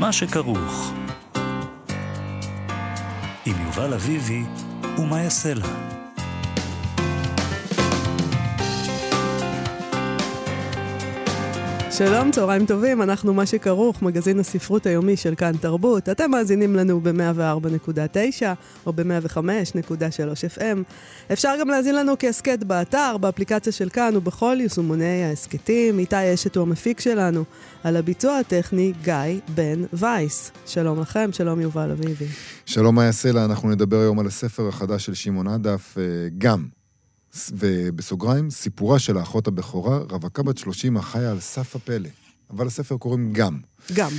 מה שכרוך. עם יובל אביבי ומה יעשה לה. שלום, צהריים טובים, אנחנו מה שכרוך, מגזין הספרות היומי של כאן תרבות. אתם מאזינים לנו ב-104.9 או ב-105.3 FM. אפשר גם להאזין לנו כהסכת באתר, באפליקציה של כאן ובכל יישומוני ההסכתים. איתי אשת הוא המפיק שלנו. על הביצוע הטכני, גיא בן וייס. שלום לכם, שלום יובל אביבי. שלום מאיה סלע, אנחנו נדבר היום על הספר החדש של שמעון עדף, אה, גם. ובסוגריים, סיפורה של האחות הבכורה, רווקה בת 30 החיה על סף הפלא. אבל הספר קוראים גם. גם.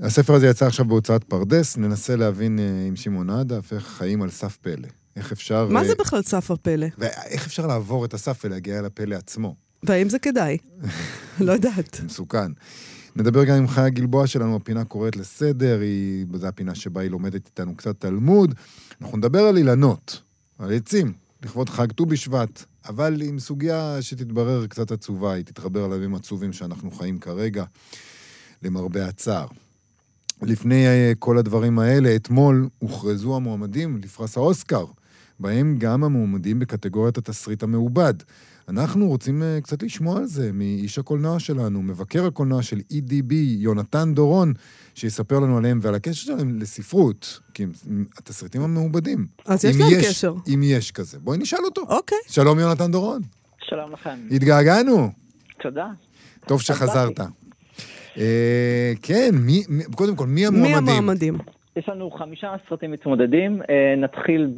הספר הזה יצא עכשיו בהוצאת פרדס, ננסה להבין uh, עם שמעון עדף איך חיים על סף פלא. איך אפשר... מה uh, זה בכלל סף הפלא? ואיך אפשר לעבור את הסף ולהגיע אל הפלא עצמו? והאם זה כדאי? לא יודעת. מסוכן. נדבר גם עם חיה גלבוע שלנו, הפינה קוראת לסדר, היא, זו הפינה שבה היא לומדת איתנו קצת תלמוד. אנחנו נדבר על אילנות, על עצים, לכבוד חג ט"ו בשבט, אבל עם סוגיה שתתברר קצת עצובה, היא תתחבר לימים עצובים שאנחנו חיים כרגע, למרבה הצער. לפני אה, כל הדברים האלה, אתמול הוכרזו המועמדים לפרס האוסקר, בהם גם המועמדים בקטגוריית התסריט המעובד. אנחנו רוצים uh, קצת לשמוע על זה מאיש הקולנוע שלנו, מבקר הקולנוע של EDB, יונתן דורון, שיספר לנו עליהם ועל הקשר שלהם לספרות, כי הם התסריטים המעובדים. אז יש להם קשר. אם יש כזה. בואי נשאל אותו. אוקיי. שלום יונתן דורון. שלום לכם. התגעגענו. תודה. טוב שחזרת. אה, כן, מי, קודם כל, מי המועמדים? מי המועמדים? יש לנו חמישה סרטים מתמודדים, אה, נתחיל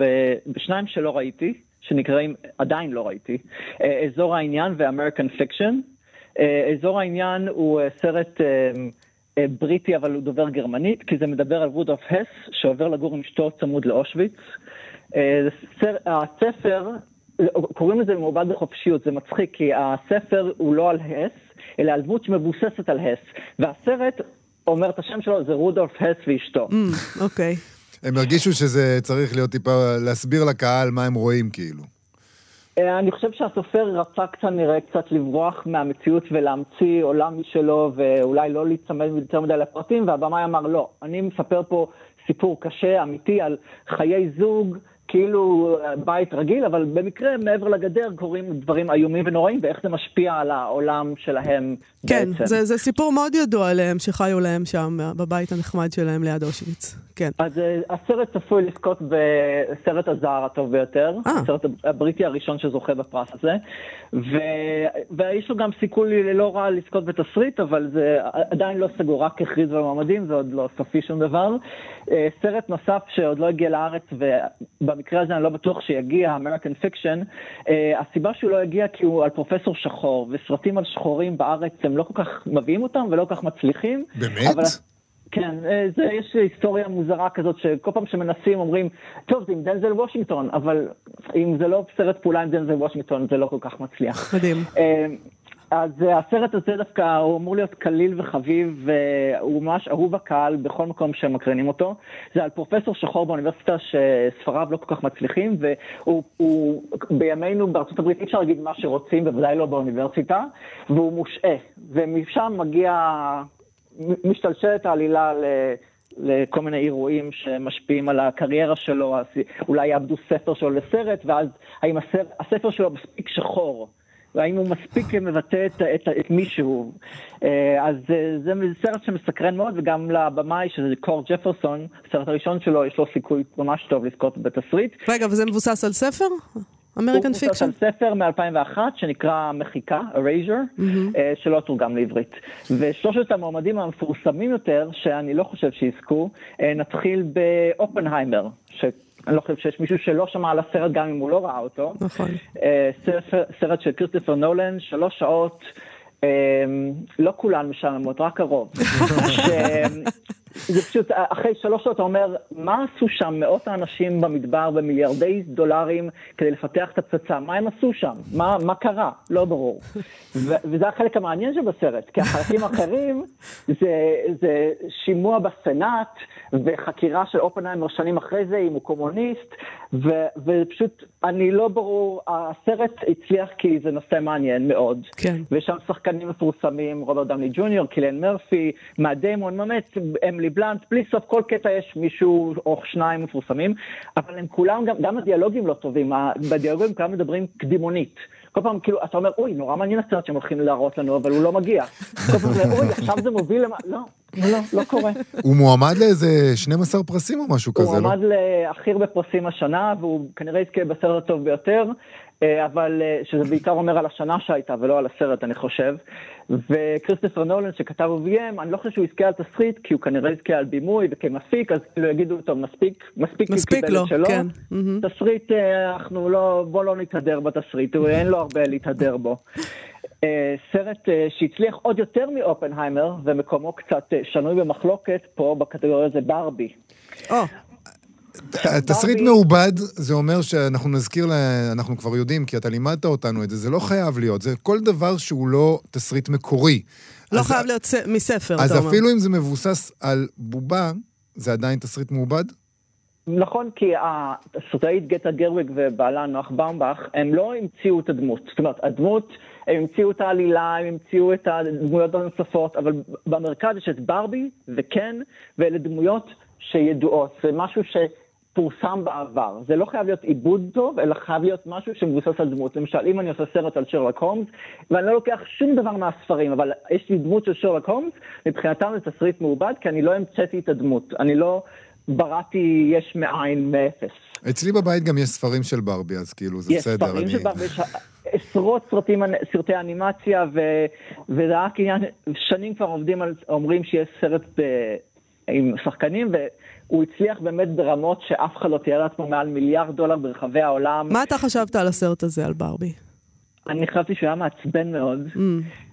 בשניים שלא ראיתי, שנקראים, עדיין לא ראיתי, אה, אזור העניין ו American Fiction. אה, אזור העניין הוא סרט בריטי אבל הוא דובר גרמנית, כי זה מדבר על רודולף הס שעובר לגור עם אשתו צמוד לאושוויץ. הספר, קוראים לזה מעובד בחופשיות, זה מצחיק כי הספר הוא לא על הס, אלא על דמות שמבוססת על הס. והסרט אומר את השם שלו, זה רודולף הס ואשתו. Mm, אוקיי. הם הרגישו שזה צריך להיות טיפה, להסביר לקהל מה הם רואים כאילו. אה, אני חושב שהסופר רצה קצת נראה קצת לברוח מהמציאות ולהמציא עולם משלו ואולי לא להיצמד יותר מדי לפרטים, והבמאי אמר לא, אני מספר פה סיפור קשה, אמיתי, על חיי זוג, כאילו בית רגיל, אבל במקרה מעבר לגדר קורים דברים איומים ונוראים, ואיך זה משפיע על העולם שלהם כן, בעצם. זה, זה סיפור מאוד ידוע עליהם, שחיו להם שם, בבית הנחמד שלהם ליד אושוויץ. כן. אז uh, הסרט צפוי לזכות בסרט הזר הטוב ביותר, 아. אה. הסרט הבריטי הראשון שזוכה בפרס הזה, ו... ויש לו גם סיכוי לא רע לזכות בתסריט, אבל זה עדיין לא סגור, רק הכריז במועמדים, זה עוד לא סופי שום דבר. סרט נוסף שעוד לא הגיע לארץ, ובמקרה הזה אני לא בטוח שיגיע, American Fiction, uh, הסיבה שהוא לא הגיע כי הוא על פרופסור שחור, וסרטים על שחורים בארץ הם לא כל כך מביאים אותם ולא כל כך מצליחים. באמת? אבל... כן, אה, זה, יש היסטוריה מוזרה כזאת שכל פעם שמנסים אומרים, טוב, זה עם דנזל וושינגטון, אבל אם זה לא סרט פעולה עם דנזל וושינגטון, זה לא כל כך מצליח. מדהים. אה, אז הסרט הזה דווקא, הוא אמור להיות קליל וחביב, והוא ממש אהוב הקהל בכל מקום שמקרינים אותו. זה על פרופסור שחור באוניברסיטה שספריו לא כל כך מצליחים, והוא הוא, בימינו בארצות הברית אי אפשר להגיד מה שרוצים, בוודאי לא באוניברסיטה, והוא מושעה. ומשם מגיע, משתלשלת העלילה ל... לכל מיני אירועים שמשפיעים על הקריירה שלו, אולי יאבדו ספר שלו לסרט, ואז האם הספר, הספר שלו מספיק שחור והאם הוא מספיק מבטא את, את, את מישהו. אה, אז אה, זה סרט שמסקרן מאוד, וגם לבמאי, שזה קור ג'פרסון, הסרט הראשון שלו, יש לו סיכוי ממש טוב לזכות בתסריט. רגע, וזה מבוסס על ספר? American Fiction? הוא מבוסס על ספר מ-2001 שנקרא מחיקה, Erasure, mm-hmm. שלא תורגם לעברית. ושלושת המועמדים המפורסמים יותר, שאני לא חושב שיזכו, נתחיל באופנהיימר, אני לא חושב שיש מישהו שלא שמע על הסרט גם אם הוא לא ראה אותו. נכון. סרט, סרט של כריסטופר נולן, שלוש שעות, לא כולן משעממות, רק הרוב. זה פשוט, אחרי שלוש שעות אתה אומר, מה עשו שם מאות האנשים במדבר במיליארדי דולרים כדי לפתח את הפצצה? מה הם עשו שם? מה, מה קרה? לא ברור. ו- וזה החלק המעניין שבסרט, כי החלקים האחרים זה, זה שימוע בסנאט וחקירה של אופנהיימר שנים אחרי זה אם הוא קומוניסט, ו- ופשוט, אני לא ברור, הסרט הצליח כי זה נושא מעניין מאוד. כן. ויש שם שחקנים מפורסמים, רוברט דמלי ג'וניור, קילן מרפי, מאט דיימון, באמת, אמילי בלאנט, בלי סוף כל קטע יש מישהו או שניים מפורסמים, אבל הם כולם, גם, גם הדיאלוגים לא טובים, בדיאלוגים כולם מדברים קדימונית. כל פעם כאילו, אתה אומר, אוי, נורא מעניין הסרט שהם הולכים להראות לנו, אבל הוא לא מגיע. כל פעם, אוי, עכשיו זה מוביל למה... לא, לא, לא קורה. הוא מועמד לאיזה 12 פרסים או משהו כזה, לא? הוא מועמד להכי הרבה פרסים השנה, והוא כנראה יזכה בסרט הטוב ביותר. אה, אבל שזה בעיקר אומר על השנה שהייתה ולא על הסרט, אני חושב. וכריסטופר נולן שכתב וביים, אני לא חושב שהוא יזכה על תסריט, כי הוא כנראה יזכה על בימוי וכמפיק, אז כאילו יגידו, טוב, מספיק, מספיק, מספיק לו, שלו. כן. תסריט, אנחנו לא, בוא לא נתהדר בתסריט, אין לו הרבה להתהדר בו. סרט שהצליח עוד יותר מאופנהיימר, ומקומו קצת שנוי במחלוקת פה בקטגוריה זה ברבי. Oh. תסריט מעובד, זה אומר שאנחנו נזכיר, אנחנו כבר יודעים, כי אתה לימדת אותנו את זה, זה לא חייב להיות, זה כל דבר שהוא לא תסריט מקורי. לא חייב להיות מספר, אתה אומר. אז אפילו אם זה מבוסס על בובה, זה עדיין תסריט מעובד? נכון, כי הסרטאית גטה גרוויג ובעלה נוח באומבך, הם לא המציאו את הדמות. זאת אומרת, הדמות, הם המציאו את העלילה, הם המציאו את הדמויות הנוספות, אבל במרכז יש את ברבי וקן, ואלה דמויות שידועות. זה משהו ש... פורסם בעבר. זה לא חייב להיות עיבוד טוב, אלא חייב להיות משהו שמבוסס על דמות. למשל, אם אני עושה סרט על שרלוק הולמס, ואני לא לוקח שום דבר מהספרים, אבל יש לי דמות של שרלוק הולמס, מבחינתם זה תסריט מעובד, כי אני לא המצאתי את הדמות. אני לא בראתי יש מאין מאפס. אצלי בבית גם יש ספרים של ברבי, אז כאילו, זה יש בסדר. יש ספרים אני... של ברבי, יש עשרות סרטים, סרטי אנימציה, ו... וזה רק עניין, שנים כבר עובדים על, אומרים שיש סרט ב... עם שחקנים, והוא הצליח באמת ברמות שאף אחד לא תיאר לעצמו מעל מיליארד דולר ברחבי העולם. מה אתה חשבת על הסרט הזה, על ברבי? אני חשבתי שהוא היה מעצבן מאוד. Mm.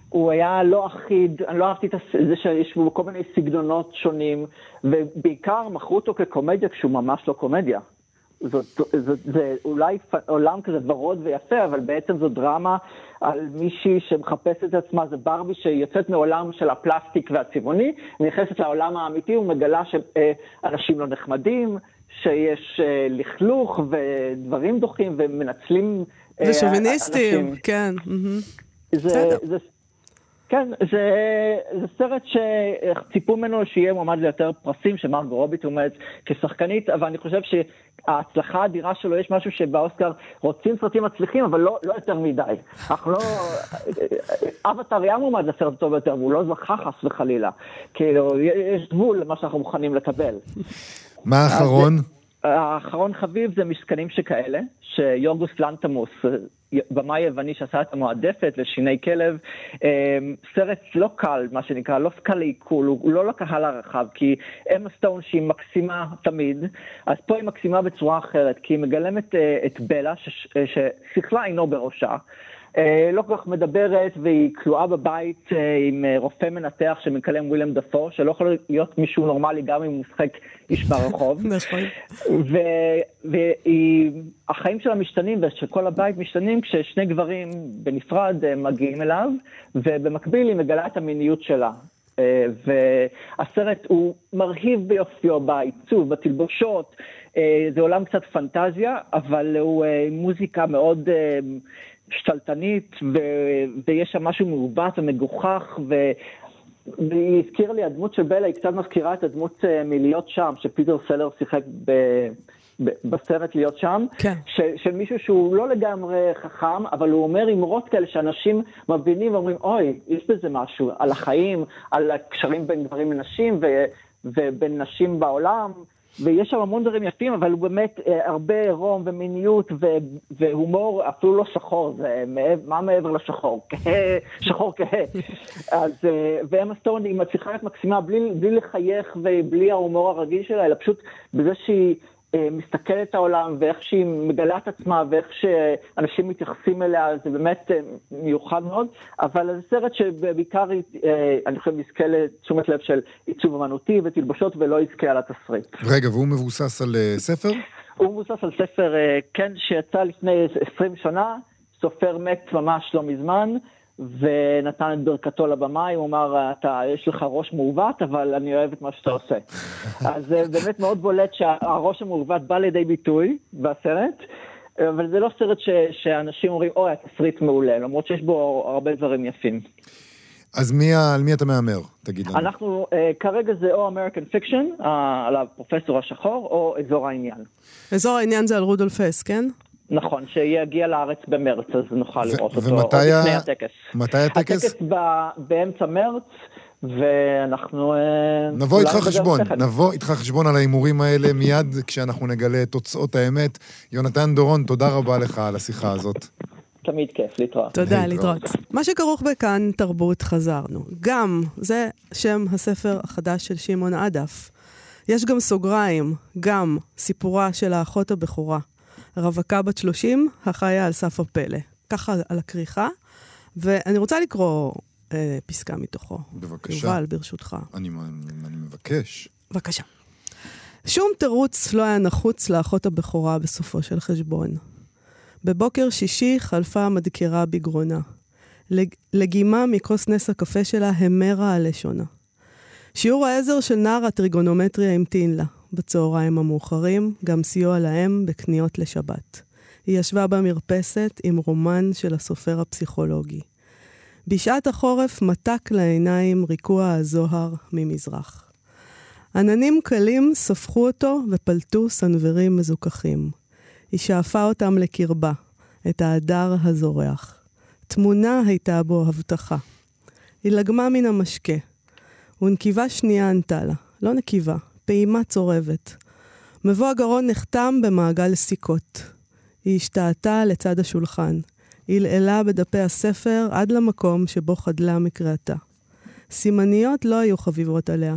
הוא היה לא אחיד, אני לא אהבתי את זה שיש בו כל מיני סגנונות שונים, ובעיקר מכרו אותו כקומדיה כשהוא ממש לא קומדיה. זאת, זאת, זה אולי עולם כזה ורוד ויפה, אבל בעצם זו דרמה על מישהי שמחפשת את עצמה, זה ברבי שיוצאת מעולם של הפלסטיק והצבעוני, נכנסת לעולם האמיתי ומגלה שאנשים לא נחמדים, שיש לכלוך ודברים דוחים ומנצלים ושוביניסטים, אנשים. כן. זה, זה, כן, זה, זה סרט שציפו ממנו שיהיה מועמד ליותר פרסים, שמרגו רובי תומץ כשחקנית, אבל אני חושב שההצלחה האדירה שלו, יש משהו שבאוסקר רוצים סרטים מצליחים, אבל לא, לא יותר מדי. אנחנו לא... אבטר היה מועמד לסרט הטוב ביותר, והוא לא זכה חס וחלילה. כאילו, יש גבול למה שאנחנו מוכנים לקבל. מה האחרון? האחרון חביב זה משכנים שכאלה, שיורגוס לנטמוס, במאי יווני שעשה את המועדפת לשיני כלב, סרט לא קל, מה שנקרא, לא קל לעיכול, הוא לא לקהל הרחב, כי אמה סטון שהיא מקסימה תמיד, אז פה היא מקסימה בצורה אחרת, כי היא מגלמת את בלה, ששכלה אינו בראשה. לא כל כך מדברת והיא כלואה בבית עם רופא מנתח שמקלם וויליאם דפו, שלא יכול להיות מישהו נורמלי גם אם הוא משחק איש ברחוב. נכון. והחיים שלה משתנים ושל כל הבית משתנים כששני גברים בנפרד מגיעים אליו, ובמקביל היא מגלה את המיניות שלה. והסרט הוא מרהיב ביופיו, בעיצוב, בתלבושות, זה עולם קצת פנטזיה, אבל הוא מוזיקה מאוד... שתלטנית, ו- ויש שם משהו מעוות ומגוחך, ו- והיא הזכירה לי, הדמות של בלה היא קצת מזכירה את הדמות מלהיות שם, שפיטר סלר שיחק ב- ב- בסרט להיות שם, כן. ש- של מישהו שהוא לא לגמרי חכם, אבל הוא אומר אמרות כאלה שאנשים מבינים ואומרים, אוי, יש בזה משהו, על החיים, על הקשרים בין גברים לנשים, ו- ובין נשים בעולם. ויש שם המון דברים יפים, אבל הוא באמת אה, הרבה עירום ומיניות ו- והומור אפילו לא שחור, זה מה מעבר לשחור? שחור כהה. אז, אה, ואמה סטון היא מצליחה להיות מקסימה בלי, בלי לחייך ובלי ההומור הרגיל שלה, אלא פשוט בזה שהיא מסתכלת את העולם ואיך שהיא מגלה את עצמה ואיך שאנשים מתייחסים אליה, זה באמת אה, מיוחד מאוד, אבל זה סרט שבעיקר, אה, אני חושב, יזכה לתשומת לב של עיצוב אמנותי ותלבושות ולא יזכה על התסריט. רגע, והוא מבוסס על ספר? הוא מבוסס על ספר, כן, שיצא לפני 20 שנה, סופר מת ממש לא מזמן. ונתן את ברכתו לבמאי, הוא אמר, אתה, יש לך ראש מעוות, אבל אני אוהב את מה שאתה עושה. אז זה באמת מאוד בולט שהראש המעוות בא לידי ביטוי בסרט, אבל זה לא סרט ש, שאנשים אומרים, אוי, התסריט מעולה, למרות שיש בו הרבה דברים יפים. אז מי, על מי אתה מהמר? תגיד לנו. אנחנו, uh, כרגע זה או American Fiction, uh, על הפרופסור השחור, או אזור העניין. אזור העניין זה על רודולף הס, כן? נכון, שיגיע לארץ במרץ, אז נוכל לראות אותו ומתי לפני הטקס. מתי הטקס? הטקס באמצע מרץ, ואנחנו... אה, נבוא איתך חשבון, נבוא איתך חשבון על ההימורים האלה מיד כשאנחנו נגלה את תוצאות האמת. יונתן דורון, תודה רבה לך על השיחה הזאת. תמיד כיף, להתראות. תודה, להתראות. מה שכרוך בכאן תרבות חזרנו. גם, זה שם הספר החדש של שמעון עדף. יש גם סוגריים, גם סיפורה של האחות הבכורה. רווקה בת 30, החיה על סף הפלא. ככה על הכריכה, ואני רוצה לקרוא אה, פסקה מתוכו. בבקשה. יובל, ברשותך. אני, אני מבקש. בבקשה. שום תירוץ לא היה נחוץ לאחות הבכורה בסופו של חשבון. בבוקר שישי חלפה המדקרה בגרונה. לגימה מכוס נס הקפה שלה המרה על לשונה. שיעור העזר של נער הטריגונומטריה המתין לה. בצהריים המאוחרים, גם סיוע להם בקניות לשבת. היא ישבה במרפסת עם רומן של הסופר הפסיכולוגי. בשעת החורף מתק לעיניים ריקוע הזוהר ממזרח. עננים קלים ספחו אותו ופלטו סנוורים מזוכחים. היא שאפה אותם לקרבה, את ההדר הזורח. תמונה הייתה בו הבטחה. היא לגמה מן המשקה, ונקיבה שנייה ענתה לה, לא נקיבה, פעימה צורבת. מבוא הגרון נחתם במעגל סיכות. היא השתעתה לצד השולחן. עלעלה בדפי הספר עד למקום שבו חדלה מקריאתה. סימניות לא היו חביבות עליה.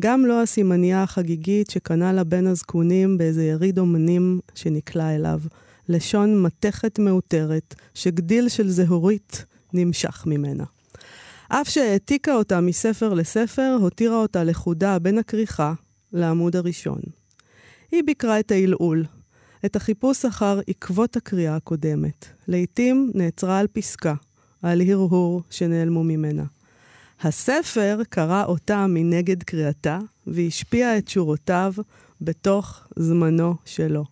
גם לא הסימנייה החגיגית שקנה לה בין הזקונים באיזה יריד אומנים שנקלע אליו. לשון מתכת מאותרת, שגדיל של זהורית נמשך ממנה. אף שהעתיקה אותה מספר לספר, הותירה אותה לכודה בין הכריכה לעמוד הראשון. היא ביקרה את העילעול, את החיפוש אחר עקבות הקריאה הקודמת. לעתים נעצרה על פסקה, על הרהור שנעלמו ממנה. הספר קרא אותה מנגד קריאתה, והשפיע את שורותיו בתוך זמנו שלו.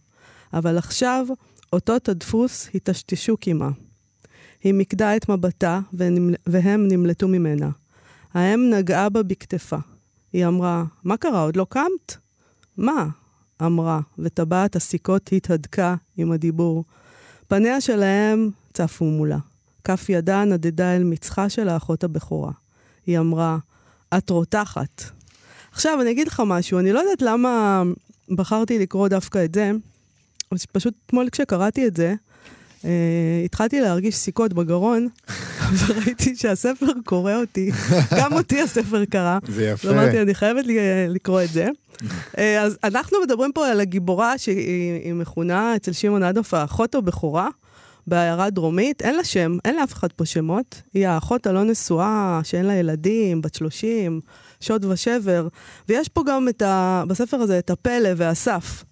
אבל עכשיו, אותות הדפוס היטשטשו קמעה. היא מיקדה את מבטה, והם נמלטו ממנה. האם נגעה בה בכתפה. היא אמרה, מה קרה, עוד לא קמת? מה? אמרה, וטבעת הסיכות התהדקה עם הדיבור. פניה שלהם צפו מולה. כף ידה נדדה אל מצחה של האחות הבכורה. היא אמרה, את רותחת. עכשיו, אני אגיד לך משהו, אני לא יודעת למה בחרתי לקרוא דווקא את זה, פשוט אתמול כשקראתי את זה, אה, התחלתי להרגיש סיכות בגרון, וראיתי שהספר קורא אותי, גם אותי הספר קרא. זה יפה. ואמרתי, אני חייבת לקרוא את זה. אה, אז אנחנו מדברים פה על הגיבורה שהיא מכונה אצל שמעון אדוף האחות הבכורה. בעיירה דרומית, אין לה שם, אין לאף אחד פה שמות. היא האחות הלא נשואה, שאין לה ילדים, בת 30, שוד ושבר. ויש פה גם ה, בספר הזה את הפלא והסף.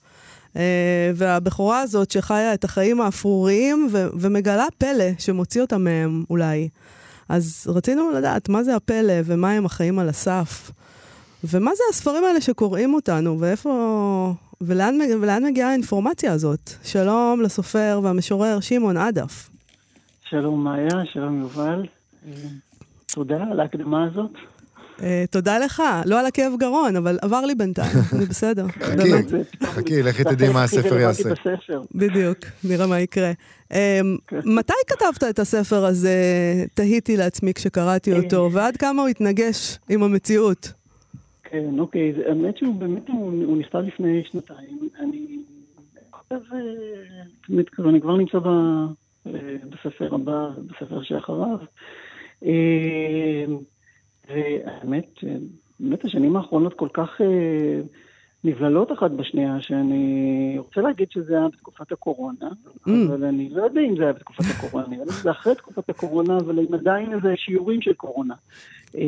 אה, והבכורה הזאת שחיה את החיים האפרוריים ו- ומגלה פלא שמוציא אותה מהם אולי. אז רצינו לדעת מה זה הפלא ומה הם החיים על הסף. ומה זה הספרים האלה שקוראים אותנו, ואיפה... ולאן, ולאן מגיעה האינפורמציה הזאת? שלום לסופר והמשורר שמעון עדף. שלום מאיה, שלום יובל. תודה על ההקדמה הזאת. אה, תודה לך, לא על הכאב גרון, אבל עבר לי בינתיים, אני בסדר. חכי, חכי, לכי תדעי מה הספר יעשה. בדיוק, נראה מה יקרה. אה, כן. מתי כתבת את הספר הזה, תהיתי לעצמי כשקראתי אה. אותו, ועד כמה הוא התנגש עם המציאות? כן, אוקיי, האמת שהוא באמת, הוא נכתב לפני שנתיים. אני כותב, אני כבר נמצא בספר הבא, בספר שאחריו. והאמת, באמת השנים האחרונות כל כך אה, נבללות אחת בשנייה, שאני רוצה להגיד שזה היה בתקופת הקורונה, Mm. אבל אני לא יודע אם זה היה בתקופת הקורונה, אני לא יודע אם זה אחרי תקופת הקורונה, אבל עם עדיין איזה שיעורים של קורונה. אה,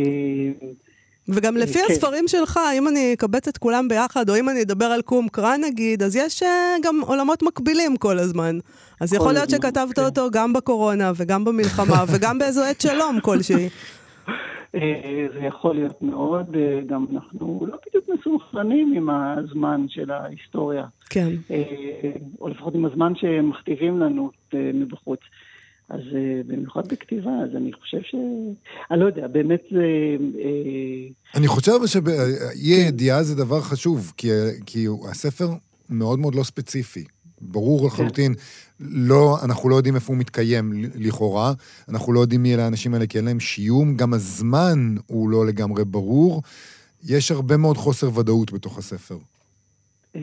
וגם לפי כן. הספרים שלך, אם אני אקבץ את כולם ביחד, או אם אני אדבר על קום קרא נגיד, אז יש אה, גם עולמות מקבילים כל הזמן. אז יכול להיות הזמן, שכתבת כן. אותו גם בקורונה, וגם במלחמה, וגם באיזו עת שלום כלשהי. אה, זה יכול להיות מאוד, אה, גם אנחנו לא בדיוק מסונכרנים עם הזמן של ההיסטוריה, כן. אה, או לפחות עם הזמן שמכתיבים לנו מבחוץ. אז במיוחד בכתיבה, אז אני חושב ש... אני לא יודע, באמת זה... אני חושב שאי הידיעה זה דבר חשוב, כי, כי הספר מאוד מאוד לא ספציפי. ברור לחלוטין, לא, אנחנו לא יודעים איפה הוא מתקיים לכאורה, אנחנו לא יודעים מי אלה האנשים האלה, כי אין להם שיום, גם הזמן הוא לא לגמרי ברור. יש הרבה מאוד חוסר ודאות בתוך הספר. אה,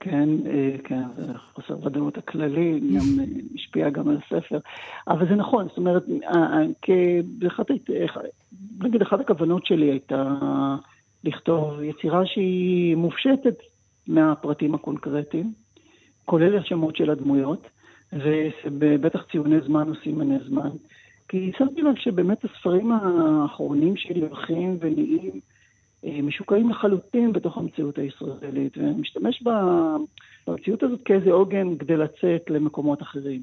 כן, אה, כן, חוסר ודאות הכללי גם אה, השפיע גם על הספר. אבל זה נכון, זאת אומרת, אה, כאחת, נגיד, אחת הכוונות שלי הייתה לכתוב יצירה שהיא מופשטת מהפרטים הקונקרטיים, כולל השמות של הדמויות, ובטח ציוני זמן או סימני זמן. כי שמתי לב שבאמת הספרים האחרונים שלי הולכים ונהיים אה, משוקעים לחלוטין בתוך המציאות הישראלית, ואני משתמש במציאות הזאת כאיזה עוגן כדי לצאת למקומות אחרים.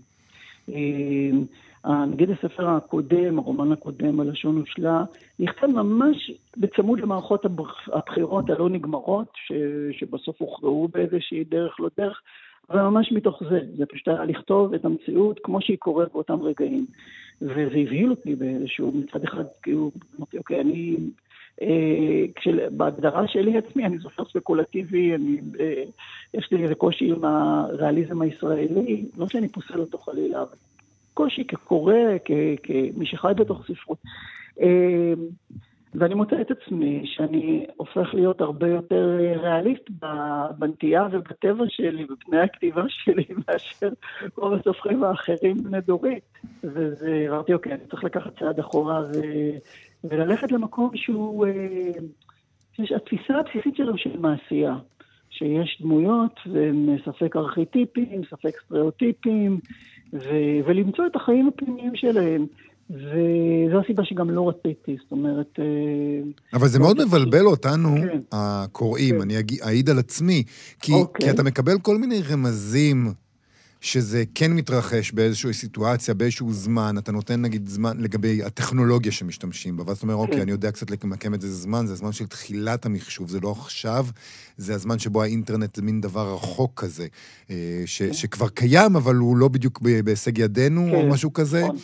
אה, נגיד הספר הקודם, הרומן הקודם, הלשון הושלה, נכתב ממש בצמוד למערכות הבח- הבחירות הלא נגמרות, ש, שבסוף הוכרעו באיזושהי דרך לא דרך, אבל ממש מתוך זה. זה פשוט היה לכתוב את המציאות כמו שהיא קורית באותם רגעים. וזה הבהיל אותי באיזשהו, מצד אחד, כאילו, אמרתי, אוקיי, אני... אה, כשל, בהגדרה שלי עצמי, אני זוכר ספקולטיבי, אני, אה, יש לי איזה קושי עם הריאליזם הישראלי, לא שאני פוסל אותו חלילה, אבל קושי כקורא, כמי שחי בתוך ספרות. אה, ואני מוצא את עצמי שאני הופך להיות הרבה יותר אה, ריאליסט בנטייה ובטבע שלי, ובתנאי הכתיבה שלי, מאשר רוב הסופרים האחרים בני דורי. וזה, אמרתי, אוקיי, אני צריך לקחת צעד אחורה ו... וללכת למקום שהוא, אה, שיש, התפיסה הבסיסית שלו של מעשייה, שיש דמויות והן ספק ארכיטיפים, ספק סטריאוטיפים, ו, ולמצוא את החיים הפנימיים שלהם. וזו הסיבה שגם לא רציתי, זאת אומרת... אה, אבל זה לא מאוד רציתי. מבלבל אותנו, כן. הקוראים, כן. אני אעיד על עצמי, כי, אוקיי. כי אתה מקבל כל מיני רמזים שזה כן מתרחש באיזושהי סיטואציה, באיזשהו זמן, אתה נותן נגיד זמן לגבי הטכנולוגיה שמשתמשים בה, ואז אתה אומר, אוקיי, כן. אני יודע קצת למקם את זה זמן, זה הזמן של תחילת המחשוב, זה לא עכשיו, זה הזמן שבו האינטרנט זה מין דבר רחוק כזה, אה, ש, שכבר קיים, אבל הוא לא בדיוק בהישג ידינו, או כן, משהו כזה. נכון.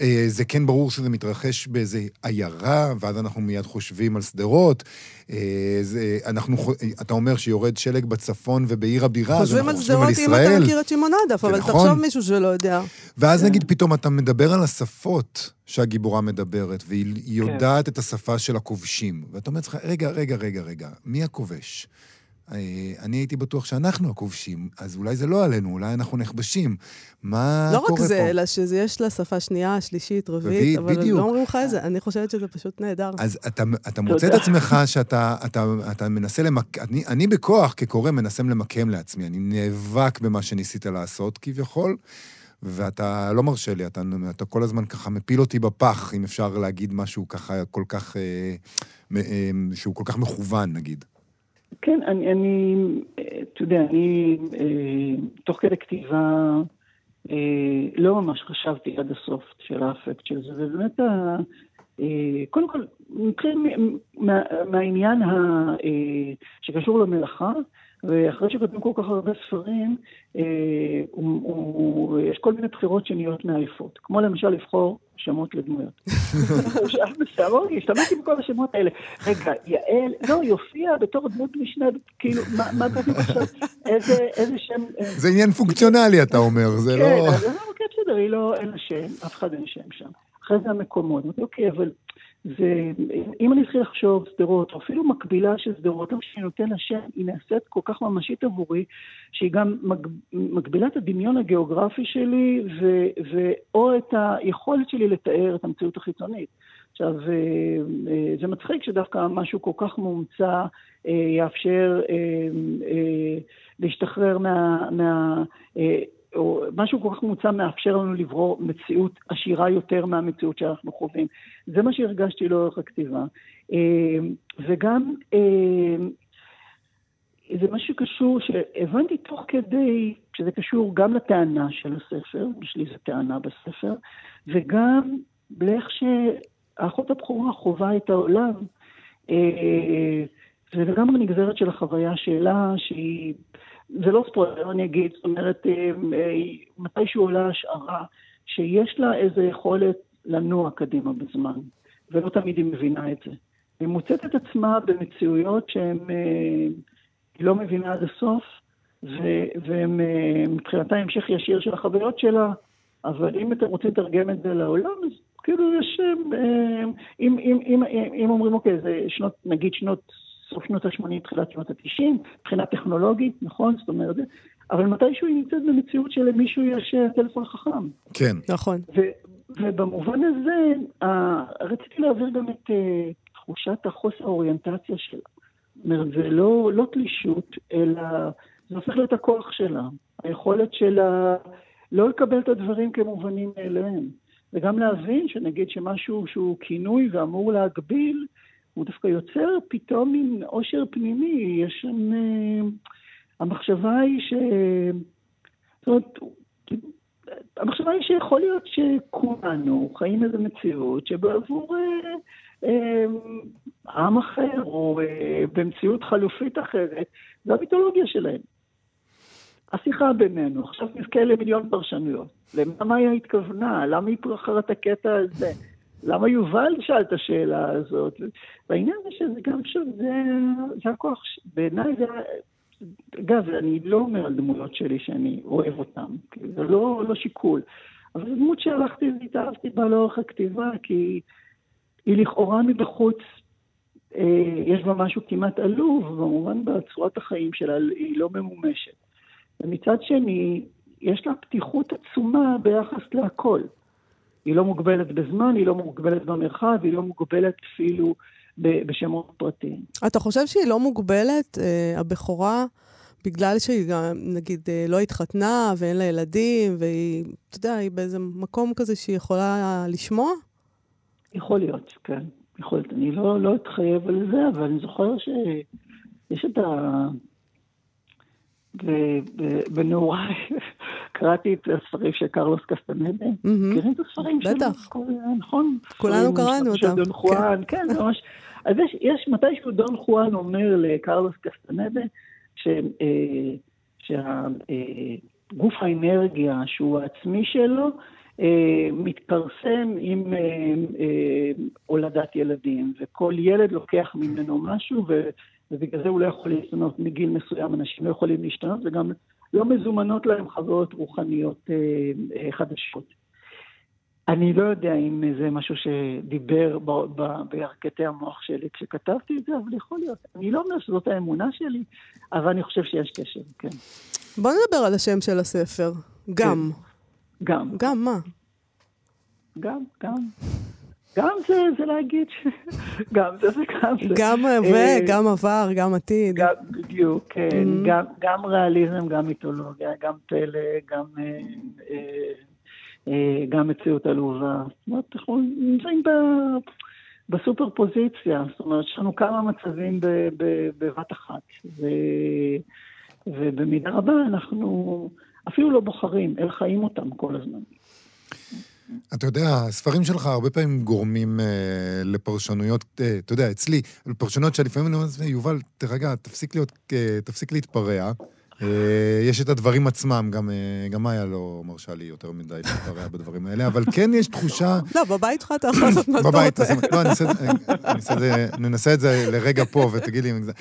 אה, זה כן ברור שזה מתרחש באיזה עיירה, ואז אנחנו מיד חושבים על שדרות. אה, זה, אנחנו, אתה אומר שיורד שלג בצפון ובעיר הבירה, אז חושבים אנחנו על חושבים על שדרות אם אתה ישראל. מכיר את שמעון עדף, זה אבל נכון. תחשוב מישהו שלא יודע. ואז נגיד פתאום אתה מדבר על השפות שהגיבורה מדברת, והיא כן. יודעת את השפה של הכובשים. ואתה אומר לעצמך, רגע, רגע, רגע, רגע, מי הכובש? אה, אני הייתי בטוח שאנחנו הכובשים, אז אולי זה לא עלינו, אולי אנחנו נכבשים. מה לא קורה רק פה? זה, אלא שיש לה שפה שנייה, שלישית, רביעית, אבל בדיוק. לא אומרים לך את זה. אני חושבת שזה פשוט נהדר. אז אתה, אתה מוצא את. עצמך שאתה אתה, אתה מנסה למק... אני, אני בכוח, כקורא, מנסה למקם לעצמי. אני נאבק במה שניסית לעשות, כביכול, ואתה לא מרשה לי, אתה, אתה כל הזמן ככה מפיל אותי בפח, אם אפשר להגיד משהו ככה כל כך... אה, אה, שהוא כל כך מכוון, נגיד. כן, אני, אתה יודע, אני אה, תוך כדי כתיבה אה, לא ממש חשבתי עד הסוף של האפקט של זה, ובאמת, אה, קודם כל, נתחיל מהעניין שקשור למלאכה, ואחרי שכותבים כל כך הרבה ספרים, אה, הוא, הוא, יש כל מיני בחירות שנהיות מעייפות, כמו למשל לבחור שמות לדמויות. השתמשתי בכל השמות האלה. רגע, יעל, לא, היא הופיעה בתור דמות משנה, כאילו, מה- בדיוק עכשיו, איזה איזה שם... אה, זה עניין פונקציונלי, אתה אומר, זה כן, לא... אז אני אומר, אוקיי, בסדר, היא לא, אין לה שם, אף אחד אין שם שם. אחרי זה המקומות. אוקיי, אבל זה, אם אני אתחיל לחשוב שדרות, או אפילו מקבילה של שדרות, למה שאני נותן לה שם, היא נעשית כל כך ממשית עבורי, שהיא גם מג, מגבילה את הדמיון הגיאוגרפי שלי, ו, ו, או את היכולת שלי לתאר את המציאות החיצונית. עכשיו, אה, אה, זה מצחיק שדווקא משהו כל כך מומצא אה, יאפשר להשתחרר מה... מה או משהו כל כך מוצע מאפשר לנו לברור מציאות עשירה יותר מהמציאות שאנחנו חווים. זה מה שהרגשתי לאורך הכתיבה. אה, וגם אה, זה משהו שקשור, שהבנתי תוך כדי, שזה קשור גם לטענה של הספר, יש לי איזו טענה בספר, וגם לאיך שהאחות הבכורה חווה את העולם. אה, זה לגמרי נגזרת של החוויה שלה, שהיא... זה לא ספוילר, אני אגיד, זאת אומרת, מתישהו עולה השערה שיש לה איזו יכולת לנוע קדימה בזמן, ולא תמיד היא מבינה את זה. היא מוצאת את עצמה במציאויות שהן, היא לא מבינה עד הסוף, והן מבחינתה המשך ישיר של החוויות שלה, אבל אם אתם רוצים לתרגם את זה לעולם, אז כאילו יש, אם, אם, אם, אם אומרים, אוקיי, זה שנות, נגיד שנות סוף שנות ה-80, תחילת שנות ה-90, מבחינה טכנולוגית, נכון? זאת אומרת, אבל מתישהו היא נמצאת במציאות שלמישהו יש טלפון חכם. כן. נכון. ובמובן הזה, רציתי להעביר גם את תחושת החוסר האוריינטציה שלה. זאת אומרת, זה לא, לא תלישות, אלא זה הופך להיות הכוח שלה. היכולת שלה לא לקבל את הדברים כמובנים מאליהם. וגם להבין שנגיד שמשהו שהוא כינוי ואמור להגביל, הוא דווקא יוצר פתאום מין עושר פנימי, יש שם... המחשבה היא ש... זאת אומרת, המחשבה היא שיכול להיות שכולנו חיים איזו מציאות שבעבור אה, אה, עם אחר או אה, במציאות חלופית אחרת, זו המיתולוגיה שלהם. השיחה בינינו, עכשיו נזכה למיליון פרשנויות. למה היא התכוונה? למה היא פרחרה את הקטע הזה? למה יובל שאל את השאלה הזאת? והעניין זה שזה גם שוב, זה, זה הכוח, בעיניי זה... אגב, אני לא אומר על דמויות שלי שאני אוהב אותן, זה לא, לא שיקול. אבל זו דמות שהלכתי והתאהבתי בה לאורך הכתיבה, כי היא לכאורה מבחוץ, אה, יש בה משהו כמעט עלוב, במובן בצורת החיים שלה היא לא ממומשת. ומצד שני, יש לה פתיחות עצומה ביחס להכל. היא לא מוגבלת בזמן, היא לא מוגבלת במרחב, היא לא מוגבלת אפילו בשמות פרטיים. אתה חושב שהיא לא מוגבלת, אה, הבכורה, בגלל שהיא גם, נגיד, אה, לא התחתנה ואין לה ילדים, והיא, אתה יודע, היא באיזה מקום כזה שהיא יכולה לשמוע? יכול להיות, כן. יכול להיות. אני לא, לא אתחייב על זה, אבל אני זוכר שיש את ה... בנעוריי קראתי את הספרים של קרלוס קסטנדה. מכירים את הספרים שלו? בטח. נכון. כולנו קראנו אותם. של דון חואן, כן, ממש. אז יש, יש מתישהו דון חואן אומר לקרלוס קסטנדה, שהגוף האנרגיה שהוא העצמי שלו, מתפרסם עם הולדת ילדים, וכל ילד לוקח ממנו משהו, ובגלל זה הוא לא יכול להשתנות מגיל מסוים, אנשים לא יכולים להשתנות, וגם לא מזומנות להם חוויות רוחניות אה, אה, חדשות. אני לא יודע אם זה משהו שדיבר בירכתי המוח שלי כשכתבתי את זה, אבל יכול להיות. אני לא אומר שזאת האמונה שלי, אבל אני חושב שיש קשר, כן. בוא נדבר על השם של הספר. גם. כן. גם. גם מה? גם, גם. גם זה, זה להגיד ש... גם זה וגם זה. גם הווה, גם עבר, גם עתיד. גם, בדיוק, כן. Mm-hmm. גם, גם ריאליזם, גם מיתולוגיה, גם פלא, גם, אה, אה, אה, גם מציאות עלובה. זאת אומרת, אנחנו נמצאים ב... בסופר פוזיציה, זאת אומרת, יש לנו כמה מצבים בבת אחת, ו, ובמידה רבה אנחנו אפילו לא בוחרים, אלא חיים אותם כל הזמן. אתה יודע, הספרים שלך הרבה פעמים גורמים אה, לפרשנויות, אה, אתה יודע, אצלי, לפרשנויות שלפעמים אני אומר, יובל, תרגע, תפסיק להיות, אה, תפסיק להתפרע. אה, יש את הדברים עצמם, גם, אה, גם מאיה לא מרשה לי יותר מדי להתפרע בדברים האלה, אבל כן יש תחושה... לא, בבית שלך אתה יכול לעשות מה שאתה רוצה. בבית, לא, ננסה את זה לרגע פה, ותגיד לי אם זה...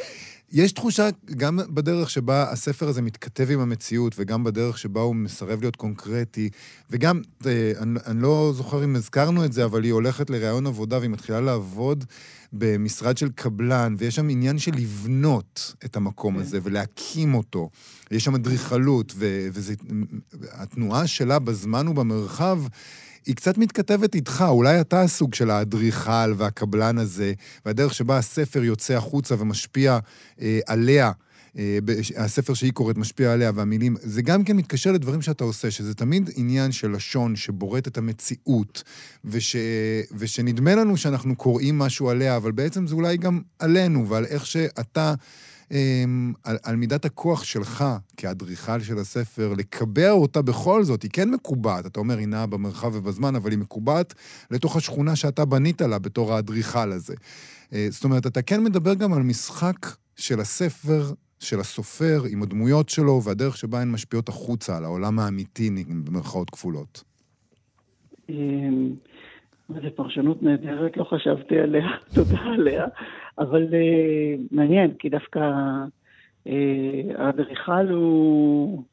יש תחושה, גם בדרך שבה הספר הזה מתכתב עם המציאות, וגם בדרך שבה הוא מסרב להיות קונקרטי, וגם, אני, אני לא זוכר אם הזכרנו את זה, אבל היא הולכת לראיון עבודה והיא מתחילה לעבוד במשרד של קבלן, ויש שם עניין של לבנות את המקום הזה ולהקים אותו. יש שם אדריכלות, והתנועה שלה בזמן ובמרחב היא קצת מתכתבת איתך, אולי אתה הסוג של האדריכל והקבלן הזה, והדרך שבה הספר יוצא החוצה ומשפיע אה, עליה. אה, הספר שהיא קוראת משפיע עליה והמילים, זה גם כן מתקשר לדברים שאתה עושה, שזה תמיד עניין של לשון שבורט את המציאות, וש, ושנדמה לנו שאנחנו קוראים משהו עליה, אבל בעצם זה אולי גם עלינו ועל איך שאתה... אמ, על, על מידת הכוח שלך כאדריכל של הספר, לקבע אותה בכל זאת, היא כן מקובעת, אתה אומר, היא נעה במרחב ובזמן, אבל היא מקובעת לתוך השכונה שאתה בנית לה בתור האדריכל הזה. אה, זאת אומרת, אתה כן מדבר גם על משחק של הספר, של הסופר, עם הדמויות שלו, והדרך שבה הן משפיעות החוצה על העולם האמיתי, במרכאות כפולות. זו פרשנות נהדרת, לא חשבתי עליה, תודה עליה. אבל uh, מעניין, כי דווקא uh, האדריכל הוא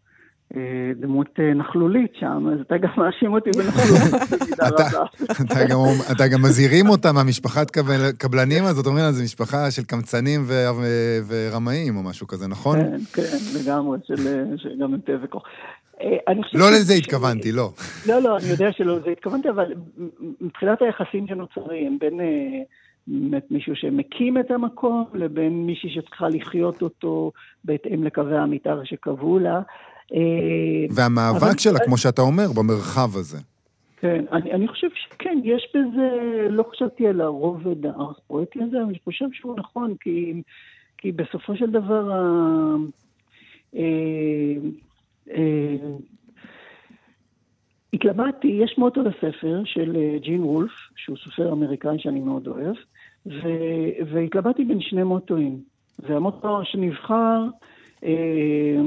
דמות uh, נכלולית שם, אז אתה גם מאשים אותי בנכלולית במידה רבה. אתה, גם, מזהירים אותה מהמשפחת קבל, קבלנים הזאת, אומרים לה, זו משפחה של קמצנים ורמאים או משהו כזה, נכון? כן, כן, לגמרי, גם עם פה וכוח. לא לזה התכוונתי, לא. לא, לא, אני יודע שלא לזה התכוונתי, אבל מבחינת היחסים שנוצרים בין באמת מישהו שמקים את המקום, לבין מישהי שצריכה לחיות אותו בהתאם לקווי המתאר שקבעו לה. אה, והמאבק אבל... שלה, כמו שאתה אומר, במרחב הזה. כן, אני, אני חושב שכן, יש בזה, לא חשבתי על הרובד הפרויקטי הזה, אבל אני חושב שהוא נכון, כי, כי בסופו של דבר, ה, אה, אה, התלבטתי, יש מוטו לספר של אה, ג'ין וולף, שהוא סופר אמריקאי שאני מאוד אוהב, ו- והתלבטתי בין שני מוטואים. והמוטו שנבחר אה, אה,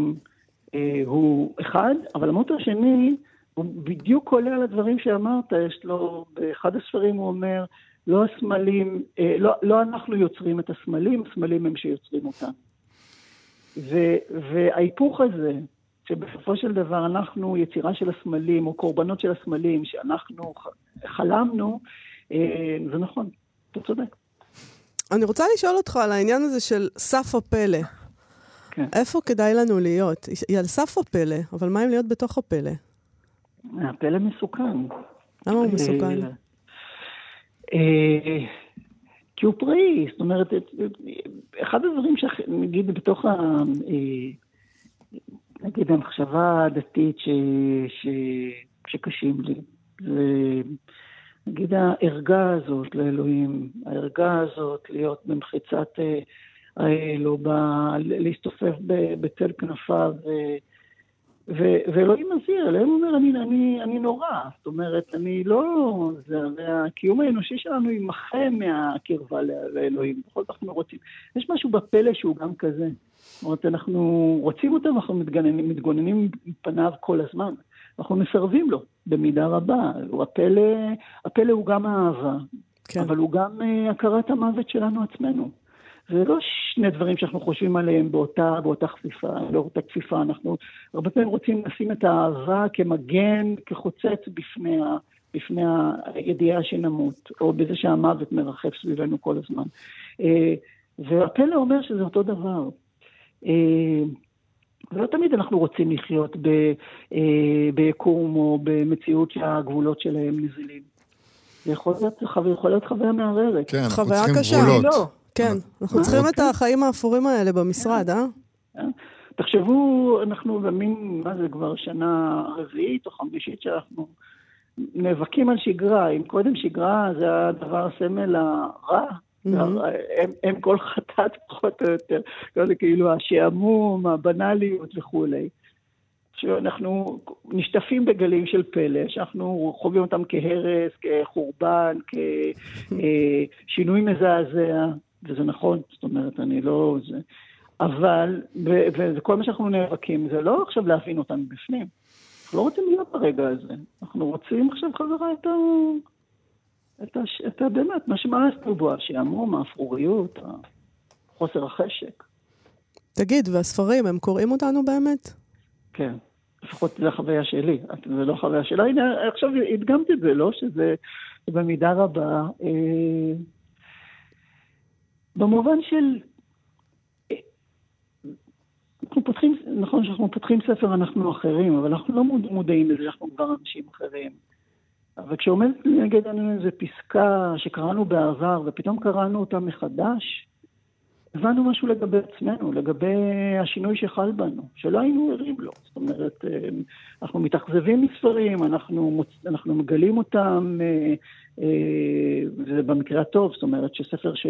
הוא אחד, אבל המוטו השני הוא בדיוק עולה על הדברים שאמרת, יש לו, באחד הספרים הוא אומר, לא הסמלים, אה, לא, לא אנחנו יוצרים את הסמלים, הסמלים הם שיוצרים אותם. וההיפוך הזה, שבסופו של דבר אנחנו יצירה של הסמלים, או קורבנות של הסמלים, שאנחנו חלמנו, אה, זה נכון, אתה צודק. אני רוצה לשאול אותך על העניין הזה של סף הפלא. כן. איפה כדאי לנו להיות? היא על סף הפלא, אבל מה אם להיות בתוך הפלא? הפלא מסוכן. למה הוא מסוכן? אה, כי הוא פראי, זאת אומרת, אחד הדברים שנגיד בתוך ה... נגיד המחשבה הדתית ש, ש, שקשים לי. ונגיד הערגה הזאת לאלוהים, הערגה הזאת להיות במחיצת אה, האל, או ב, להסתופף בצל כנפיו, ואלוהים מזהיר, אלוהים אומר, אני, אני, אני נורא. זאת אומרת, אני לא... זה, והקיום האנושי שלנו יימחה מהקרבה לאלוהים. בכל זאת אנחנו רוצים. יש משהו בפלא שהוא גם כזה. זאת אומרת, אנחנו רוצים אותו ואנחנו מתגוננים, מתגוננים מפניו כל הזמן. אנחנו מסרבים לו במידה רבה. הפלא, הפלא הוא גם האהבה, כן. אבל הוא גם uh, הכרת המוות שלנו עצמנו. זה לא שני דברים שאנחנו חושבים עליהם באותה, באותה כפיפה, לא אותה כפיפה. אנחנו הרבה פעמים רוצים לשים את האהבה כמגן, כחוצץ בפני, ה, בפני הידיעה שנמות, או בזה שהמוות מרחף סביבנו כל הזמן. אה, והפלא אומר שזה אותו דבר. אה, ולא תמיד אנחנו רוצים לחיות אה, ביקום או במציאות שהגבולות שלהם נזילים. זה יכול להיות, יכול להיות חוויה מערערת. כן, אנחנו צריכים קשה. גבולות. לא. כן, אנחנו צריכים את אוקיי. החיים האפורים האלה במשרד, אה? אה? תחשבו, אנחנו במין, מה זה כבר שנה רביעית או חמישית שאנחנו נאבקים על שגרה. אם קודם שגרה זה הדבר הסמל הרע, הם כל חטאת פחות או יותר, זה כאילו השעמום, הבנאליות וכולי. שאנחנו נשטפים בגלים של פלא, שאנחנו חווים אותם כהרס, כחורבן, כשינוי מזעזע, וזה נכון, זאת אומרת, אני לא... זה... אבל, וכל מה שאנחנו נאבקים זה לא עכשיו להבין אותנו בפנים. אנחנו לא רוצים להיות ברגע הזה. אנחנו רוצים עכשיו חזרה את ה... את, הש... את ה... באמת, מה שמאסנו בו, השעמום, האפרוריות, חוסר החשק. תגיד, והספרים, הם קוראים אותנו באמת? כן, לפחות זו החוויה שלי, זה לא החוויה שלה. הנה, עכשיו הדגמתי את זה, לא? שזה במידה רבה... אה... במובן של... אנחנו פותחים, נכון שאנחנו פותחים ספר, אנחנו אחרים, אבל אנחנו לא מודעים לזה שאנחנו כבר אנשים אחרים. אבל כשעומדת נגד עינינו איזו פסקה שקראנו בעבר, ופתאום קראנו אותה מחדש, הבנו משהו לגבי עצמנו, לגבי השינוי שחל בנו, שלא היינו ערים לו. זאת אומרת, אה, אנחנו מתאכזבים מספרים, אנחנו, מוצ... אנחנו מגלים אותם, ובמקרה הטוב, זאת אומרת שספר ש...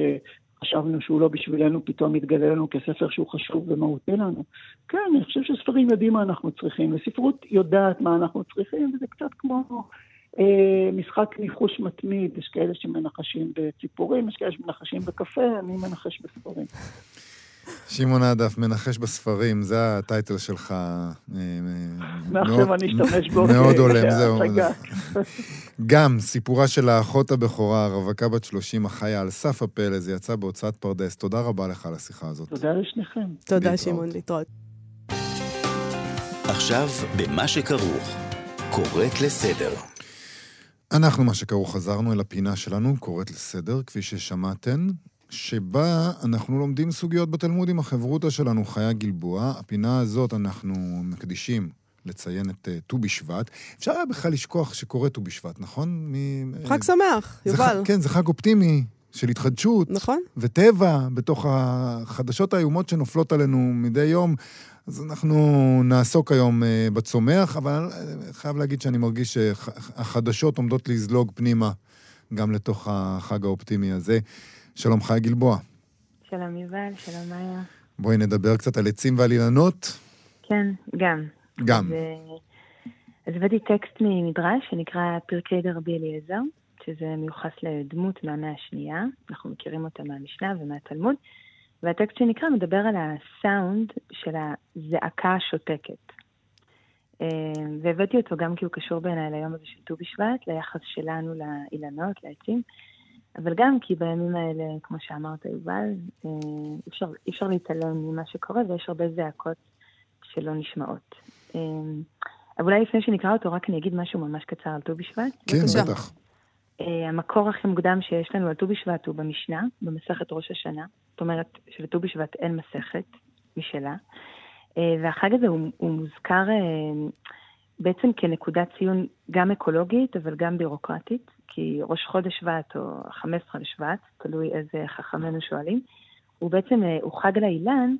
חשבנו שהוא לא בשבילנו, פתאום מתגלה לנו כספר שהוא חשוב ומהותי לנו. כן, אני חושב שספרים יודעים מה אנחנו צריכים, וספרות יודעת מה אנחנו צריכים, וזה קצת כמו אה, משחק ניחוש מתמיד, יש כאלה שמנחשים בציפורים, יש כאלה שמנחשים בקפה, אני מנחש בספרים. שמעון עדף, מנחש בספרים, זה הטייטל שלך. אה, מעכשיו אני אשתמש בו. מאוד הולם, זהו. גם סיפורה של האחות הבכורה, רווקה בת 30, החיה על סף הפלא, זה יצא בהוצאת פרדס. תודה רבה לך על השיחה הזאת. תודה לשניכם. תודה, שמעון, להתראות. עכשיו, במה שכרוך, קוראת לסדר. אנחנו, מה שכרוך, חזרנו אל הפינה שלנו, קוראת לסדר, כפי ששמעתן. שבה אנחנו לומדים סוגיות בתלמוד עם החברותא שלנו, חיה גלבוע. הפינה הזאת אנחנו מקדישים לציין את אה, ט"ו בשבט. אפשר היה בכלל לשכוח שקורה ט"ו בשבט, נכון? מ... חג שמח, יובל. כן, זה חג אופטימי של התחדשות. נכון. וטבע, בתוך החדשות האיומות שנופלות עלינו מדי יום. אז אנחנו נעסוק היום אה, בצומח, אבל חייב להגיד שאני מרגיש שהחדשות עומדות לזלוג פנימה גם לתוך החג האופטימי הזה. שלום חיה גלבוע. שלום יובל, שלום מאיה. בואי נדבר קצת על עצים ועל אילנות. כן, גם. גם. אז הבאתי טקסט ממדרש שנקרא פרקי דרבי אליעזר, שזה מיוחס לדמות מהמאה השנייה, אנחנו מכירים אותה מהמשנה ומהתלמוד, והטקסט שנקרא מדבר על הסאונד של הזעקה השותקת. אה, והבאתי אותו גם כי הוא קשור בעיניי ליום הזה של ט"ו בשבט, ליחס שלנו לאילנות, לעצים. אבל גם כי בימים האלה, כמו שאמרת, יובל, אה, אי אפשר, אפשר להתעלם ממה שקורה ויש הרבה זעקות שלא נשמעות. אה, אבל אולי לפני שנקרא אותו, רק אני אגיד משהו ממש קצר על ט"ו בשבט. כן, בטח. אה, המקור הכי מוקדם שיש לנו על ט"ו בשבט הוא במשנה, במסכת ראש השנה. זאת אומרת שלט"ו בשבט אין מסכת משלה. והחג הזה הוא, הוא מוזכר בעצם כנקודת ציון גם אקולוגית, אבל גם בירוקרטית. כי ראש חודש שבט או 15 לשבט, תלוי איזה חכמינו שואלים, הוא בעצם, אה, הוא חג לאילן,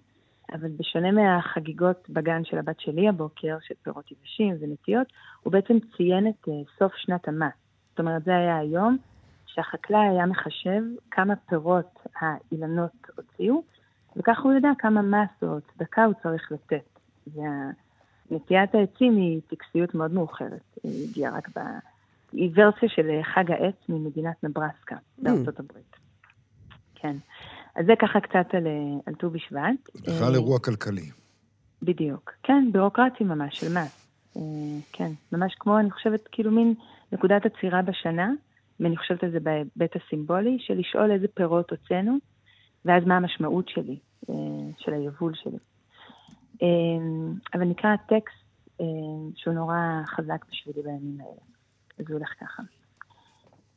אבל בשונה מהחגיגות בגן של הבת שלי הבוקר, של פירות יבשים ונטיות, הוא בעצם ציין את אה, סוף שנת המס. זאת אומרת, זה היה היום שהחקלאי היה מחשב כמה פירות האילנות הוציאו, וככה הוא יודע כמה מס או צדקה הוא צריך לתת. ונטיית העצים היא טקסיות מאוד מאוחרת, היא הגיעה רק ב... היא ורסיה של אה, חג העץ ממדינת נברסקה בארצות הברית. כן. אז זה ככה קצת על, אה, על ט"ו בשבט. בכלל אה, אירוע כלכלי. בדיוק. כן, בירוקרטי ממש, של מס. כן, ממש כמו, אני חושבת, כאילו מין נקודת עצירה בשנה, ואני חושבת על זה בהיבט הסימבולי, של לשאול איזה פירות הוצאנו, ואז מה המשמעות שלי, של היבול שלי. אבל נקרא טקסט שהוא נורא חזק בשבילי בימים האלה. הוא הולך ככה.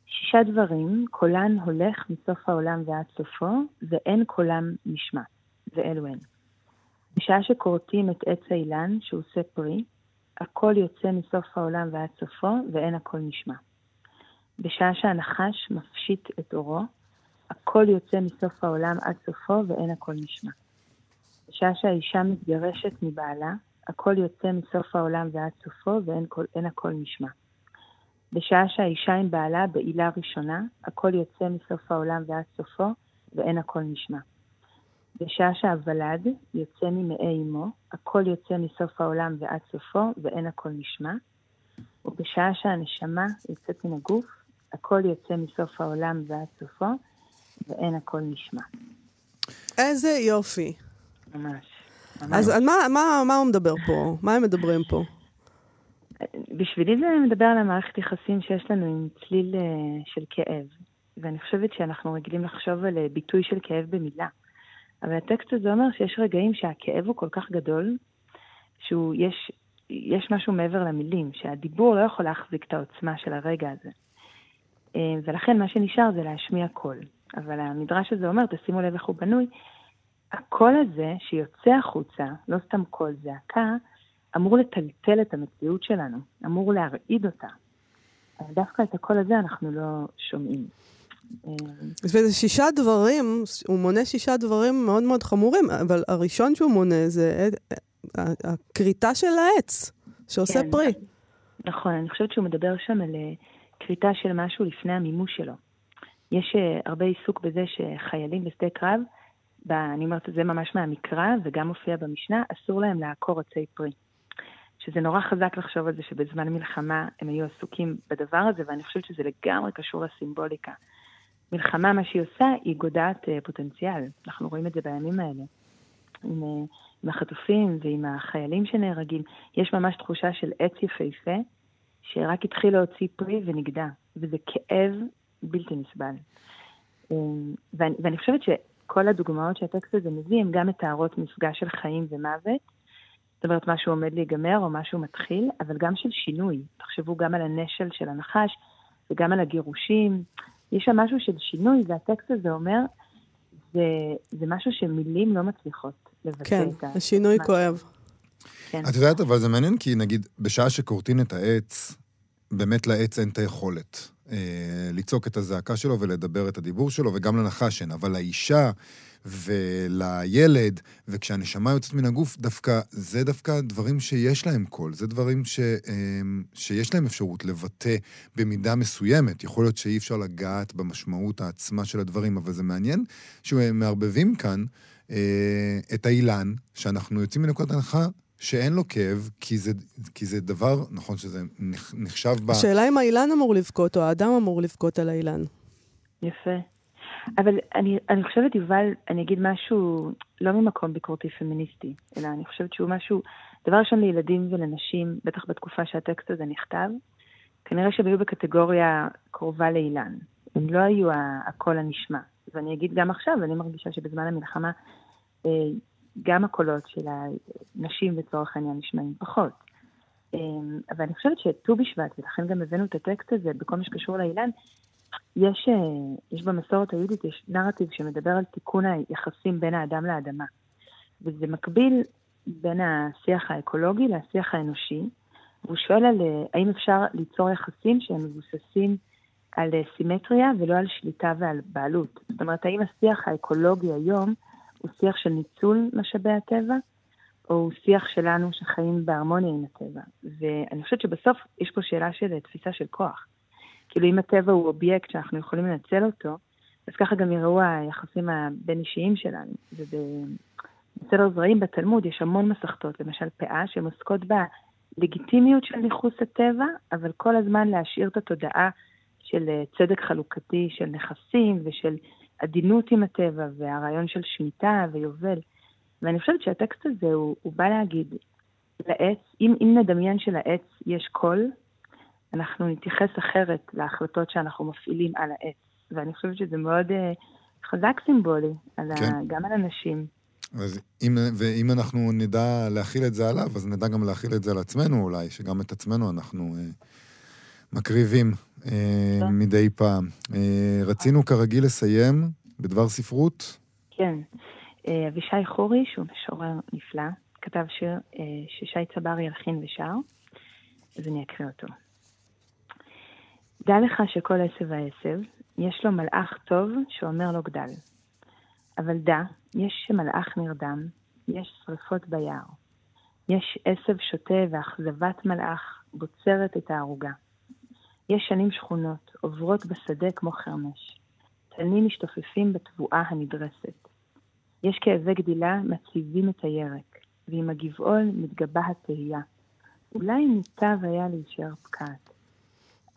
שישה דברים, קולן הולך מסוף העולם ועד סופו, ואין קולם נשמע, ואלו הן. בשעה שכורתים את עץ האילן, שעושה פרי, הכל יוצא מסוף העולם ועד סופו, ואין הכל נשמע. בשעה שהנחש מפשיט את אורו, הכל יוצא מסוף העולם עד סופו, ואין הכל נשמע. בשעה שהאישה מתגרשת מבעלה, הכל יוצא מסוף העולם ועד סופו, ואין הכל נשמע. בשעה שהאישה עם בעלה בעילה ראשונה, הכל יוצא מסוף העולם ועד סופו, ואין הכל נשמע. בשעה שהוולד יוצא ממעי אמו, הכל יוצא מסוף העולם ועד סופו, ואין הכל נשמע. ובשעה שהנשמה יוצאת מן הגוף, הכל יוצא מסוף העולם ועד סופו, ואין הכל נשמע. איזה יופי. ממש. ממש. אז מה, מה, מה הוא מדבר פה? מה הם מדברים פה? בשבילי זה מדבר על המערכת יחסים שיש לנו עם צליל אה, של כאב. ואני חושבת שאנחנו רגילים לחשוב על אה, ביטוי של כאב במילה. אבל הטקסט הזה אומר שיש רגעים שהכאב הוא כל כך גדול, שיש יש משהו מעבר למילים, שהדיבור לא יכול להחזיק את העוצמה של הרגע הזה. אה, ולכן מה שנשאר זה להשמיע קול. אבל המדרש הזה אומר, תשימו לב איך הוא בנוי, הקול הזה שיוצא החוצה, לא סתם קול זעקה, אמור לטלטל את המציאות שלנו, אמור להרעיד אותה. דווקא את הקול הזה אנחנו לא שומעים. וזה שישה דברים, הוא מונה שישה דברים מאוד מאוד חמורים, אבל הראשון שהוא מונה זה הכריתה של העץ שעושה כן, פרי. נכון, אני חושבת שהוא מדבר שם על אה, כריתה של משהו לפני המימוש שלו. יש אה, הרבה עיסוק בזה שחיילים בשדה קרב, אני אומרת, זה ממש מהמקרא, וגם מופיע במשנה, אסור להם לעקור עצי פרי. שזה נורא חזק לחשוב על זה שבזמן מלחמה הם היו עסוקים בדבר הזה, ואני חושבת שזה לגמרי קשור לסימבוליקה. מלחמה, מה שהיא עושה, היא גודעת uh, פוטנציאל. אנחנו רואים את זה בימים האלה. עם, uh, עם החטופים ועם החיילים שנהרגים. יש ממש תחושה של עץ יפהפה, שרק התחיל להוציא פרי ונגדע, וזה כאב בלתי נסבל. Um, ואני, ואני חושבת שכל הדוגמאות שהטקסט הזה מביא, הן גם מתארות מפגש של חיים ומוות, זאת אומרת, משהו עומד להיגמר או משהו מתחיל, אבל גם של שינוי. תחשבו גם על הנשל של הנחש וגם על הגירושים. יש שם משהו של שינוי, והטקסט הזה אומר, זה, זה משהו שמילים לא מצליחות לבטא כן, את ה... כן, השינוי כואב. כן. את יודעת, אבל זה מעניין, כי נגיד, בשעה שכורתים את העץ, באמת לעץ אין את היכולת אה, לצעוק את הזעקה שלו ולדבר את הדיבור שלו, וגם לנחש אין. אבל לאישה ולילד, וכשהנשמה יוצאת מן הגוף, דווקא, זה דווקא דברים שיש להם קול, זה דברים ש, אמ, שיש להם אפשרות לבטא במידה מסוימת. יכול להיות שאי אפשר לגעת במשמעות העצמה של הדברים, אבל זה מעניין שמערבבים כאן אה, את האילן, שאנחנו יוצאים מנקודת הנחה שאין לו כאב, כי זה, כי זה דבר, נכון שזה נחשב ב... השאלה אם האילן אמור לבכות, או האדם אמור לבכות על האילן. יפה. אבל אני, אני חושבת, יובל, אני אגיד משהו לא ממקום ביקורתי פמיניסטי, אלא אני חושבת שהוא משהו, דבר ראשון לילדים ולנשים, בטח בתקופה שהטקסט הזה נכתב, כנראה שהם היו בקטגוריה קרובה לאילן. הם לא היו הקול הנשמע. ואני אגיד גם עכשיו, אני מרגישה שבזמן המלחמה, אה, גם הקולות של הנשים לצורך העניין נשמעים פחות. אה, אבל אני חושבת שט"ו בשבט, ולכן גם הבאנו את הטקסט הזה בכל מה שקשור לאילן, יש, אה, יש במסורת היהודית, יש נרטיב שמדבר על תיקון היחסים בין האדם לאדמה. וזה מקביל בין השיח האקולוגי לשיח האנושי. והוא שואל על אה, האם אפשר ליצור יחסים שהם מבוססים על אה, סימטריה ולא על שליטה ועל בעלות. זאת אומרת, האם השיח האקולוגי היום הוא שיח של ניצול משאבי הטבע, או הוא שיח שלנו שחיים בהרמוניה עם הטבע. ואני חושבת שבסוף יש פה שאלה של תפיסה של כוח. כאילו אם הטבע הוא אובייקט שאנחנו יכולים לנצל אותו, אז ככה גם יראו היחסים הבין-אישיים שלנו. ובסדר זרעים בתלמוד יש המון מסכתות, למשל פאה, שהן עוסקות בלגיטימיות של ניכוס הטבע, אבל כל הזמן להשאיר את התודעה של אה, צדק חלוקתי של נכסים ושל עדינות עם הטבע והרעיון של שמיטה ויובל. ואני חושבת שהטקסט הזה הוא, הוא בא להגיד לעץ, אם, אם נדמיין שלעץ יש קול, אנחנו נתייחס אחרת להחלטות שאנחנו מפעילים על העץ. ואני חושבת שזה מאוד uh, חזק סימבולי, על כן. ה, גם על אנשים. אז אם, ואם אנחנו נדע להכיל את זה עליו, אז נדע גם להכיל את זה על עצמנו אולי, שגם את עצמנו אנחנו uh, מקריבים uh, מדי פעם. Uh, רצינו כרגיל לסיים בדבר ספרות. כן. Uh, אבישי חורי, שהוא משורר נפלא, כתב שיר uh, ששי צברי ילחין ושר, אז אני אקריא אותו. דע לך שכל עשב העשב, יש לו מלאך טוב שאומר לו גדל. אבל דע, יש מלאך נרדם, יש שרפות ביער. יש עשב שוטה ואכזבת מלאך בוצרת את הערוגה. יש שנים שכונות, עוברות בשדה כמו חרמש. תנים משתופפים בתבואה הנדרסת. יש כאבי גדילה מציבים את הירק, ועם הגבעול מתגבה התהייה. אולי ניטב היה להישאר פקעת.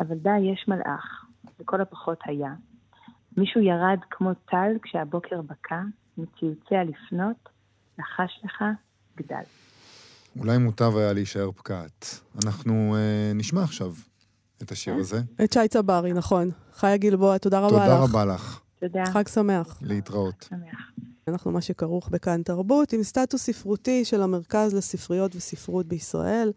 אבל די, יש מלאך, לכל הפחות היה. מישהו ירד כמו טל כשהבוקר בקע, מציוצי הלפנות, לחש לך, גדל. אולי מוטב היה להישאר פקעת. אנחנו אה, נשמע עכשיו את השיר כן. הזה. את שי צברי, נכון. חיה גלבוע, תודה רבה תודה לך. תודה רבה לך. תודה. חג שמח. להתראות. שמח. אנחנו מה שכרוך בכאן תרבות, עם סטטוס ספרותי של המרכז לספריות וספרות בישראל.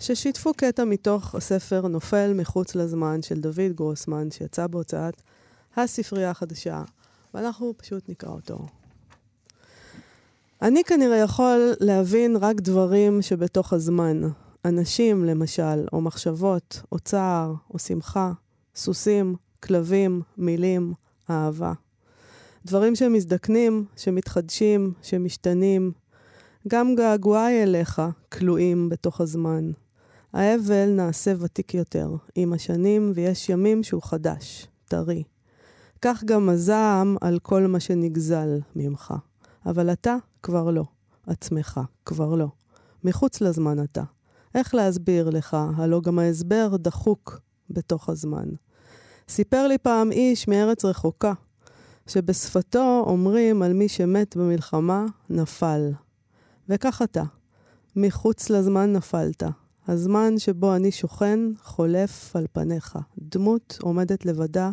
ששיתפו קטע מתוך הספר נופל מחוץ לזמן של דוד גרוסמן, שיצא בהוצאת הספרייה החדשה, ואנחנו פשוט נקרא אותו. אני כנראה יכול להבין רק דברים שבתוך הזמן, אנשים, למשל, או מחשבות, או צער, או שמחה, סוסים, כלבים, מילים, אהבה. דברים שמזדקנים, שמתחדשים, שמשתנים. גם געגועי אליך כלואים בתוך הזמן. האבל נעשה ותיק יותר, עם השנים, ויש ימים שהוא חדש, טרי. כך גם הזעם על כל מה שנגזל ממך. אבל אתה כבר לא. עצמך כבר לא. מחוץ לזמן אתה. איך להסביר לך, הלא גם ההסבר דחוק בתוך הזמן. סיפר לי פעם איש מארץ רחוקה, שבשפתו אומרים על מי שמת במלחמה, נפל. וכך אתה, מחוץ לזמן נפלת. הזמן שבו אני שוכן חולף על פניך. דמות עומדת לבדה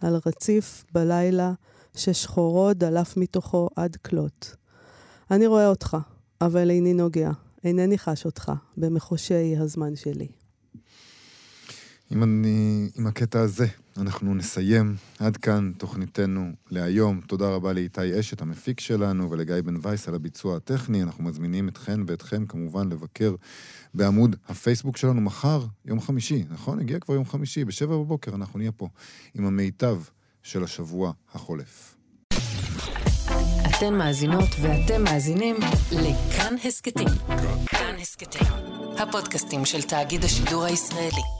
על רציף בלילה, ששחורו דלף מתוכו עד כלות. אני רואה אותך, אבל איני נוגע, אינני חש אותך במחושי הזמן שלי. אם אני, עם הקטע הזה, אנחנו נסיים. עד כאן תוכניתנו להיום. תודה רבה לאיתי אשת, המפיק שלנו, ולגיא בן וייס על הביצוע הטכני. אנחנו מזמינים אתכן ואתכם כמובן לבקר בעמוד הפייסבוק שלנו מחר, יום חמישי, נכון? הגיע כבר יום חמישי, בשבע בבוקר אנחנו נהיה פה עם המיטב של השבוע החולף. אתן מאזינות ואתם מאזינים לכאן הסכתים. כאן הסכתים, הפודקאסטים של תאגיד השידור הישראלי.